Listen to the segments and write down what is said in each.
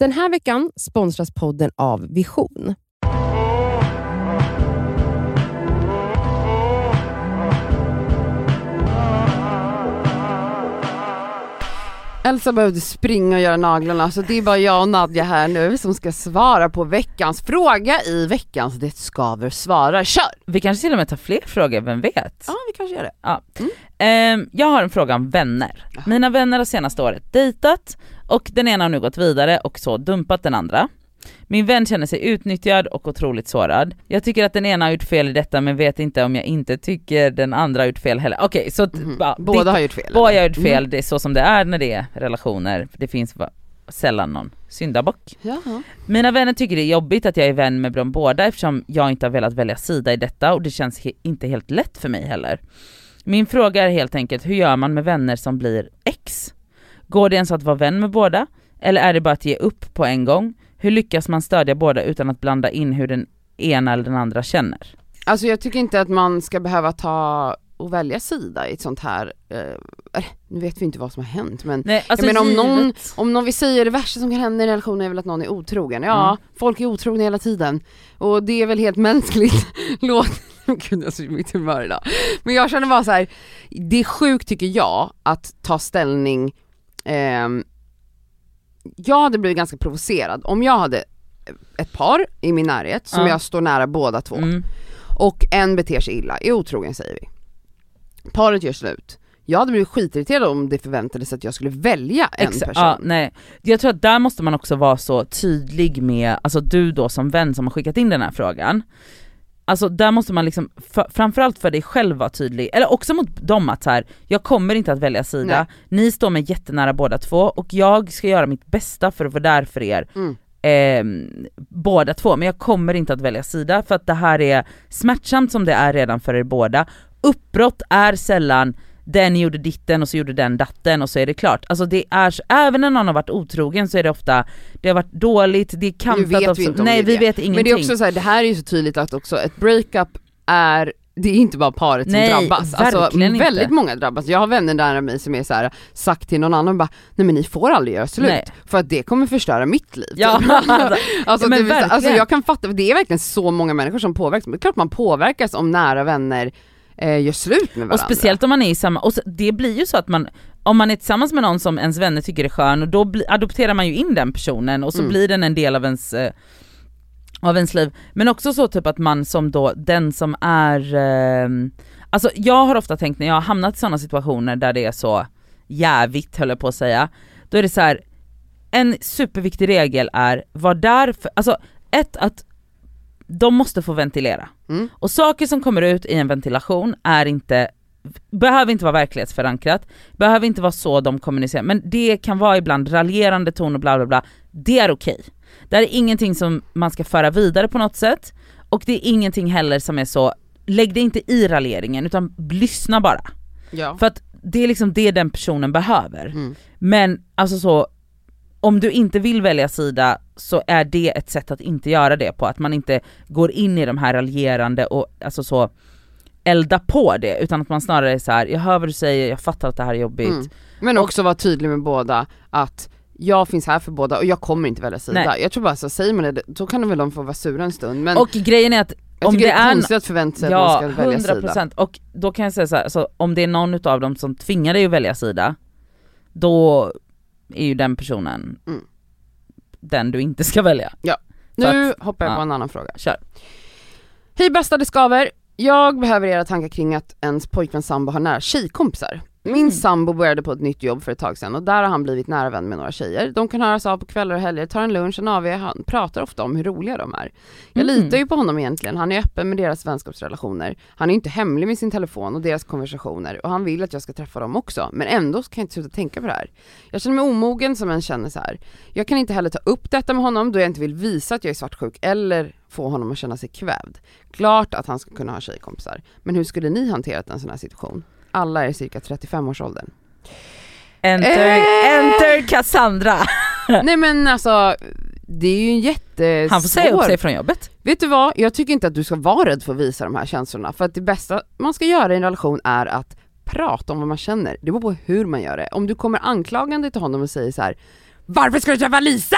Den här veckan sponsras podden av Vision. Elsa behövde springa och göra naglarna så det är bara jag och Nadja här nu som ska svara på veckans fråga i veckans Det skaver svarar. Kör! Vi kanske till och med tar fler frågor, vem vet? Ja vi kanske gör det. Ja. Ehm, jag har en fråga om vänner. Mina vänner har senaste året dejtat och den ena har nu gått vidare och så dumpat den andra. Min vän känner sig utnyttjad och otroligt sårad. Jag tycker att den ena har gjort fel i detta men vet inte om jag inte tycker den andra har gjort fel heller. Okej så Mhm. ja, Båda ditt- har gjort fel. båda har gjort fel, det är så som det är när det är relationer. Det finns va- sällan någon syndabock. Jaha. Mina vänner tycker det är jobbigt att jag är vän med dem båda eftersom jag inte har velat välja sida i detta och det känns he- inte helt lätt för mig heller. Min fråga är helt enkelt, hur gör man med vänner som blir ex? Går det ens att vara vän med båda? Eller är det bara att ge upp på en gång? Hur lyckas man stödja båda utan att blanda in hur den ena eller den andra känner? Alltså jag tycker inte att man ska behöva ta och välja sida i ett sånt här, eh, nu vet vi inte vad som har hänt men Nej, alltså menar om någon, om någon vill säga det värsta som kan hända i en relation är väl att någon är otrogen. Ja, Mm. folk är otrogna hela tiden. Och det är väl helt mänskligt. Låt, gud i mitt humör idag. Men jag känner bara så här, det är sjukt tycker jag att ta ställning, ehm, jag hade blivit ganska provocerad om jag hade ett par i min närhet som Ja. jag står nära båda två Mm. och en beter sig illa, är otrogen säger vi. Paret gör slut. Jag hade blivit skitirriterad om det förväntades att jag skulle välja en Exa- person. Ja, nej. Jag tror att där måste man också vara så tydlig med, alltså du då som vän som har skickat in den här frågan, Alltså där måste man liksom, för, framförallt för dig själv vara tydlig, eller också mot dem att så här, jag kommer inte att välja sida, ni står mig jättenära båda två och jag ska göra mitt bästa för att vara där för er. Mm. eh, båda två, men jag kommer inte att välja sida för att det här är smärtsamt som det är redan för er båda. Uppbrott är sällan den gjorde ditten och så gjorde den datten och så är det klart. Alltså det är, även när någon har varit otrogen så är det ofta, det har varit dåligt, det är kantat vi också. inte om Nej det vi vet ingenting. Men det är också så här, det här är ju så tydligt att också ett breakup är det är inte bara paret som Nej, drabbas, alltså verkligen inte. väldigt många drabbas. Jag har vänner nära mig som är så här sagt till någon annan bara, nej men ni får aldrig göra slut Nej. för att det kommer förstöra mitt liv. Ja, alltså, Ja, men det, alltså jag kan fatta, det är verkligen så många människor som påverkas, det är klart man påverkas om nära vänner eh, gör slut med varandra. Och speciellt om man är i samma, och så, det blir ju så att man, om man är tillsammans med någon som ens vänner tycker är skön, och då bli, adopterar man ju in den personen och så Mm. blir den en del av ens, eh, av ens liv. Men också så typ att man som då, den som är, eh, alltså jag har ofta tänkt när jag har hamnat i sådana situationer där det är så jävigt höll jag på att säga, då är det så här. en superviktig regel är, var där för, alltså ett att de måste få ventilera. Mm. Och saker som kommer ut i en ventilation är inte, behöver inte vara verklighetsförankrat, behöver inte vara så de kommunicerar, men det kan vara ibland raljerande ton och bla bla bla, det är okej. Det här är ingenting som man ska föra vidare på något sätt, och det är ingenting heller som är så, lägg det inte i raljeringen utan lyssna bara. ja. För att det är liksom det den personen behöver. Mm. Men alltså så, om du inte vill välja sida så är det ett sätt att inte göra det på, att man inte går in i de här raljerande och alltså så elda på det, utan att man snarare är så här: jag hör vad du säger, jag fattar att det här är jobbigt. Mm. Men också vara tydlig med båda att jag finns här för båda och jag kommer inte välja sida. Nej. Jag tror bara så säger man det, då kan väl de få vara sura en stund men Och grejen är att om det det är konstigt att förvänta sig Ja, att man ska välja 100% sida. och då kan jag säga så här, alltså, om det är någon utav dem som tvingar dig att välja sida, då är ju den personen Mm. den du inte ska välja. Nu hoppar jag ja. på en annan fråga. Kör. Hej bästa det skaver! Jag behöver era tankar kring att ens pojkväns sambo har nära tjejkompisar. Min Mm. sambo började på ett nytt jobb för ett tag sedan och där har han blivit nära vän med några tjejer. De kan höras av på kvällar och helger, tar en lunch, en AW, han pratar ofta om hur roliga de är. Jag Mm. litar ju på honom egentligen, han är öppen med deras vänskapsrelationer. Han är inte hemlig med sin telefon och deras konversationer och han vill att jag ska träffa dem också. Men ändå kan jag inte sluta tänka på det här. Jag känner mig omogen som en känner så här. Jag kan inte heller ta upp detta med honom då jag inte vill visa att jag är svartsjuk eller få honom att känna sig kvävd. Klart att han ska kunna ha tjejkompisar. Men hur skulle ni hanterat en sån här situation? Alla är cirka 35-årsåldern. Enter, Eh. enter Cassandra! Nej men alltså, det är ju en jättesvår... Han får säga upp sig från jobbet. Vet du vad, jag tycker inte att du ska vara rädd för att visa de här känslorna, för att det bästa man ska göra i en relation är att prata om vad man känner. Det beror på hur man gör det. Om du kommer anklagande till honom och säger så här: Varför ska du träffa Lisa?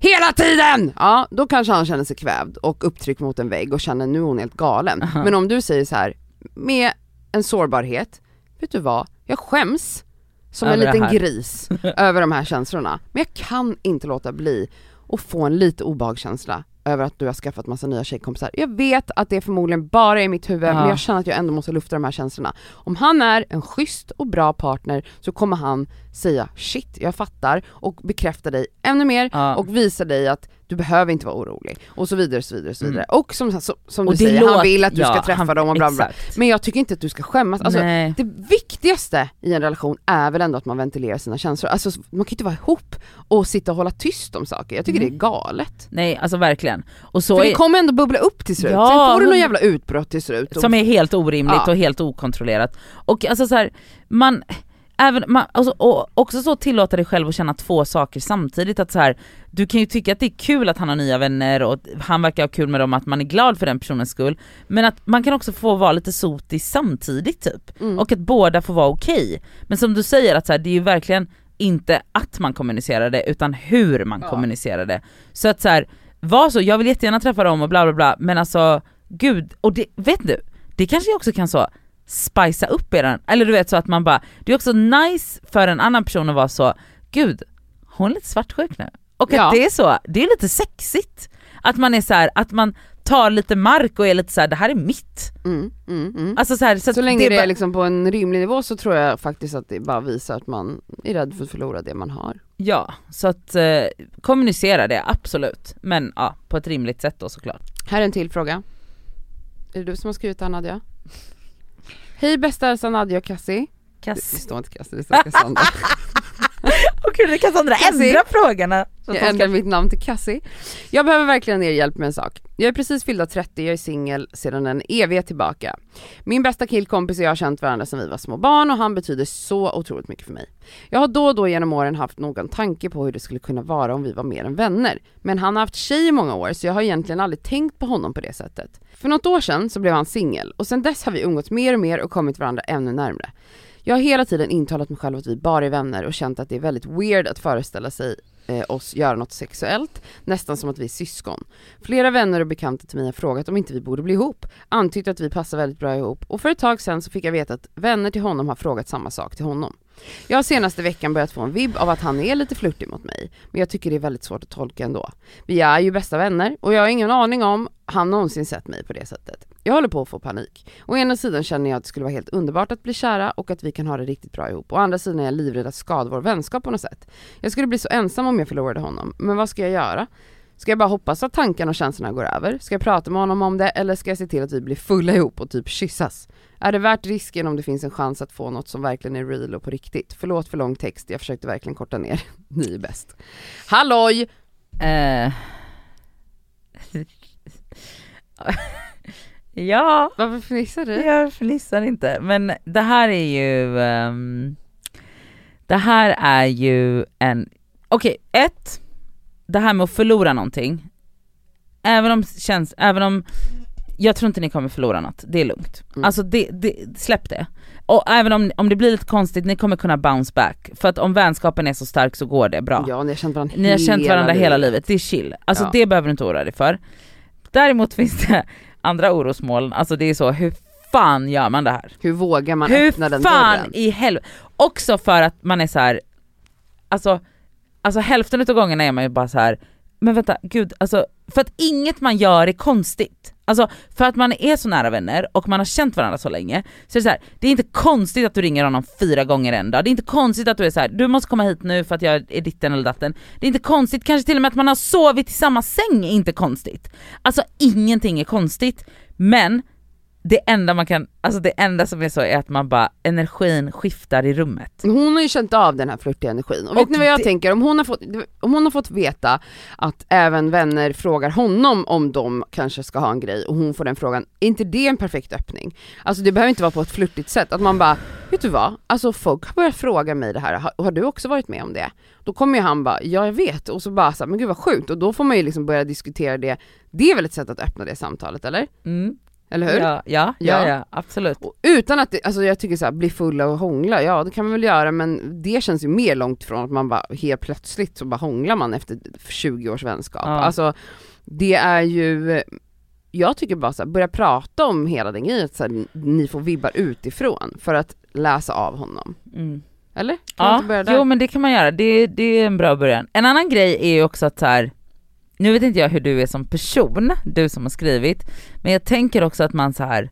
hela tiden! Ja, då kanske han känner sig kvävd och upptryckt mot en vägg och känner nu är hon helt galen. Aha. Men om du säger så här med en sårbarhet, vet du vad, jag skäms som en Över liten gris över de här känslorna. Men jag kan inte låta bli att få en lite obehagskänsla över att du har skaffat massa nya tjejkompisar. Jag vet att det förmodligen bara är i mitt huvud Ja. men jag känner att jag ändå måste lufta de här känslorna. Om han är en schysst och bra partner så kommer han säga shit, jag fattar och bekräfta dig ännu mer Ja. och visa dig att du behöver inte vara orolig och så vidare, så vidare, så vidare. Och som, som, som Och du det säger, han låter- vill att du ska ja, träffa han- dem och bla bla. exakt. Men jag tycker inte att du ska skämmas. Alltså, Nej. det viktigaste i en relation är väl ändå att man ventilerar sina känslor. Alltså man kan ju inte vara ihop och sitta och hålla tyst om saker. Jag tycker det är galet. Nej alltså verkligen. Och så För det är, kommer ändå bubbla upp till slut. Ja, Sen får du någon jävla utbrott till slut. Och, som är helt orimligt Ja. och helt okontrollerat. Och alltså så här, man, även, man, alltså, och också så tillåta dig själv att känna två saker samtidigt. Att så här, du kan ju tycka att det är kul att han har nya vänner och han verkar ha kul med dem, att man är glad för den personens skull. Men att man kan också få vara lite sotig samtidigt typ. Mm. Och att båda får vara okej. Men som du säger, att så här, det är ju verkligen inte att man kommunicerar det utan hur man Ja. kommunicerar det. Så att så här, var så, jag vill jättegärna träffa dem och bla bla bla men alltså gud, och det, vet du, det kanske också kan så spicea upp eran, eller du vet så att man bara, det är också nice för en annan person att vara så, gud, hon är lite svartsjuk nu. Och att Ja. det är så, det är lite sexigt. Att man är så här, att man tar lite mark och är lite så här, det här är mitt. mm, mm, mm. Alltså så, här, så, Så, att länge det, bara- är liksom på en rimlig nivå så tror jag faktiskt att det bara visar att man är rädd för att förlora det man har. Ja, så att eh, kommunicera det, absolut. Men ja, på ett rimligt sätt då såklart. Här är en till fråga. Är det du som har skrivit den Nadja? Hej bästa Elsa, Nadja och Cassie. Det, det står inte Cassie, det står Cassandra. Och gud, det kan Sandra Cassie. ändra frågorna. Så att Jag ändrar mitt namn till Cassie. Jag behöver verkligen er hjälp med en sak. Jag är precis fyllda 30, jag är singel sedan en evighet tillbaka. Min bästa killkompis och jag har känt varandra sedan vi var små barn och han betyder så otroligt mycket för mig. Jag har då och då genom åren haft någon tanke på hur det skulle kunna vara om vi var mer än vänner. Men han har haft tjej i många år så jag har egentligen aldrig tänkt på honom på det sättet. För något år sedan så blev han singel och sedan dess har vi umgåtts mer och mer och kommit varandra ännu närmre. Jag har hela tiden intalat mig själv att vi bara är vänner och känt att det är väldigt weird att föreställa sig eh, oss göra något sexuellt, nästan som att vi är syskon. Flera vänner och bekanta till mig har frågat om inte vi borde bli ihop, antytt att vi passar väldigt bra ihop och för ett tag sedan så fick jag veta att vänner till honom har frågat samma sak till honom. Jag har senaste veckan börjat få en vibb av att han är lite flörtig mot mig, men jag tycker det är väldigt svårt att tolka ändå. Vi är ju bästa vänner och jag har ingen aning om han någonsin sett mig på det sättet. Jag håller på att få panik. Å ena sidan känner jag att det skulle vara helt underbart att bli kära och att vi kan ha det riktigt bra ihop. Å andra sidan är jag livrädd att skada vår vänskap på något sätt. Jag skulle bli så ensam om jag förlorade honom, men vad ska jag göra? Ska jag bara hoppas att tankarna och känslorna går över? Ska jag prata med honom om det eller ska jag se till att vi blir fulla ihop och typ kyssas? Är det värt risken om det finns en chans att få något som verkligen är real och på riktigt? Förlåt för lång text, jag försökte verkligen korta ner. Ni är bäst. Halloj! Eh. ja, Varför fnissar du? jag fnissar inte. Men det här är ju... ehm, det här är ju en... Okej, ett. Det här med att förlora någonting. Även om, känns, även om jag tror inte ni kommer förlora något, det är lugnt. Mm. Alltså det, det, släpp det. Och även om, om det blir lite konstigt, ni kommer kunna bounce back. För att om vänskapen är så stark så går det bra. Ja, ni har känt varandra Ni har känt varandra hela livet, det är chill. Alltså Ja. det behöver du inte oroa dig för. Däremot finns det andra orosmoln, alltså det är så, hur fan gör man det här? Hur vågar man hur öppna den fan dörren? i helvete? Också för att man är så här. alltså, alltså hälften av gångerna är man ju bara så här. men vänta, gud, alltså för att inget man gör är konstigt. Alltså för att man är så nära vänner och man har känt varandra så länge, så är det så här, det är inte konstigt att du ringer honom fyra gånger en dag, det är inte konstigt att du är så här, du måste komma hit nu för att jag är ditten eller datten. Det är inte konstigt, kanske till och med att man har sovit i samma säng är inte konstigt. Alltså ingenting är konstigt, men det enda man kan, alltså det enda som är så är att man bara, energin skiftar i rummet. Hon har ju känt av den här flörtiga energin och, Och vet ni vad jag det- tänker? Om hon, har fått, om hon har fått veta att även vänner frågar honom om de kanske ska ha en grej och hon får den frågan, är inte det en perfekt öppning? Alltså det behöver inte vara på ett flörtigt sätt, att man bara, vet du vad? Alltså folk har börjat fråga mig det här, har, har du också varit med om det? Då kommer ju han bara, ja jag vet, och så bara så här, men gud vad sjukt, och då får man ju liksom börja diskutera det, det är väl ett sätt att öppna det samtalet eller? Mm. Eller hur? Ja, ja, ja, Ja. ja absolut. Och Utan att, det, alltså jag tycker så här, bli fulla och hångla, ja det kan man väl göra men det känns ju mer långt från att man bara helt plötsligt så bara hånglar man efter 20 års vänskap. Ja. Alltså det är ju, jag tycker bara så här, börja prata om hela den grejen, så här, ni får vibbar utifrån för att läsa av honom. Mm. Eller? Kan Ja, jo men det kan man göra, det, det är en bra början. En annan grej är ju också att så här, nu vet inte jag hur du är som person, du som har skrivit, men jag tänker också att man så här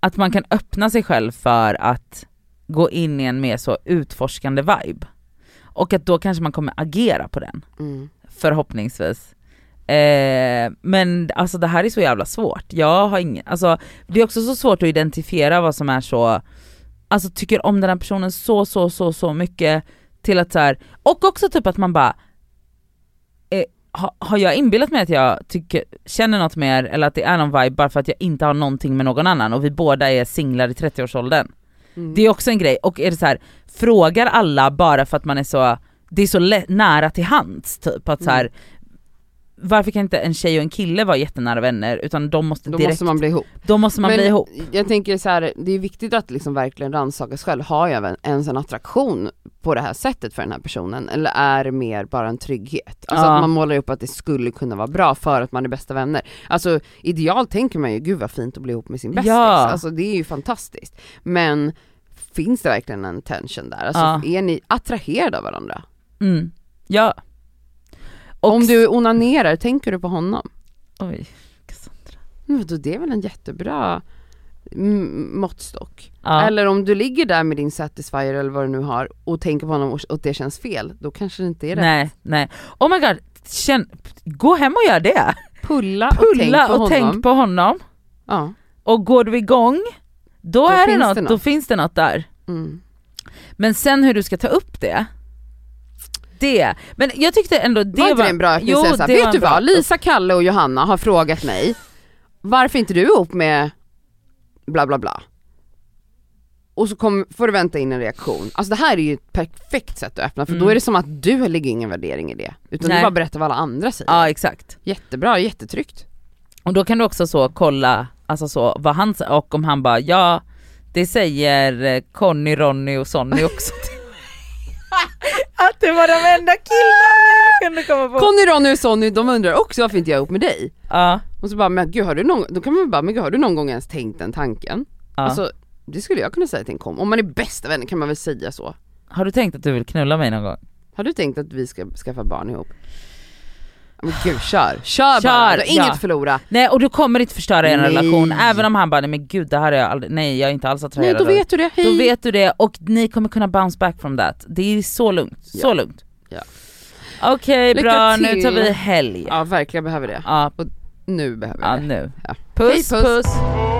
att man kan öppna sig själv för att gå in i en mer så utforskande vibe. Och att då kanske man kommer agera på den, Mm. förhoppningsvis. Eh, men alltså det här är så jävla svårt. Jag har ingen, alltså det är också så svårt att identifiera vad som är så, alltså tycker om den här personen så så så så mycket till att så här, och också typ att man bara, ha, har jag inbillat mig att jag tycker, känner något mer eller att det är någon vibe bara för att jag inte har någonting med någon annan och vi båda är singlar i 30-årsåldern. Mm. Det är också en grej, och är det så här, frågar alla bara för att man är så, det är så nära till hands typ att så här, Mm. Varför kan inte en tjej och en kille vara jättenära vänner utan de måste Då direkt, måste man bli ihop. då måste man Men bli ihop. Jag tänker så här, det är viktigt att liksom verkligen rannsaka sig själv, har jag ens en attraktion på det här sättet för den här personen eller är det mer bara en trygghet? Alltså Ja. att man målar upp att det skulle kunna vara bra för att man är bästa vänner. Alltså idealt tänker man ju, gud vad fint att bli ihop med sin bästis, Ja. alltså det är ju fantastiskt. Men finns det verkligen en tension där? Alltså Ja. är ni attraherade av varandra? Mm. Ja. Och Om du onanerar, tänker du på honom? Oj, Cassandra. Men vadå, det är väl en jättebra måttstock? Ja. Eller om du ligger där med din satisfier eller vad du nu har och tänker på honom och, det känns fel, då kanske det inte är rätt. Nej, nej. Oh my god, Känn, gå hem och gör det. Pulla och tänk Pulla på och honom. tänk på honom. Ja. Och går du igång, då, är det något, det då något. finns det något där. Mm. Men sen hur du ska ta upp det, det. Men jag tyckte ändå det var inte det en bra jo, det var Vet du vad, Lisa, Kalle och Johanna har frågat mig varför inte du är ihop med bla bla bla. Och så kom, får du vänta in en reaktion. Alltså det här är ju ett perfekt sätt att öppna för Mm. då är det som att du lägger ingen värdering i det. Utan Nej. du bara berättar vad alla andra säger. Ja exakt. Jättebra, jättetryggt. Och då kan du också så kolla, alltså så vad han säger och om han bara ja, det säger eh, Conny, Ronny och Sonny också. att det var de enda killarna jag kunde komma på. Conny, Ronny och Sonny de undrar också varför inte jag är ihop med dig. Ja, Och så bara, men gud har du någon, då kan man bara, men gud har du någon gång ens tänkt den tanken? ja. Alltså det skulle jag kunna säga till en kom. Om man är bästa vänner kan man väl säga så. Har du tänkt att du vill knulla mig någon gång? Har du tänkt att vi ska skaffa barn ihop? Men gud kör, kör, Kör, bara, du har inget ja. förlora. Nej och du kommer inte förstöra en Nej. relation, även om han bara nej men gud det här är jag aldrig, nej jag är inte alls Nej attraherad då av." vet du det, hej! Då vet du det och ni kommer kunna bounce back from that. Det är så lugnt, så Ja. lugnt. Ja. Okej Lycka bra, nu till. tar vi helg. Ja verkligen behöver det. Ja, Nu behöver ja vi det. nu. Ja. Puss Hej, puss. puss.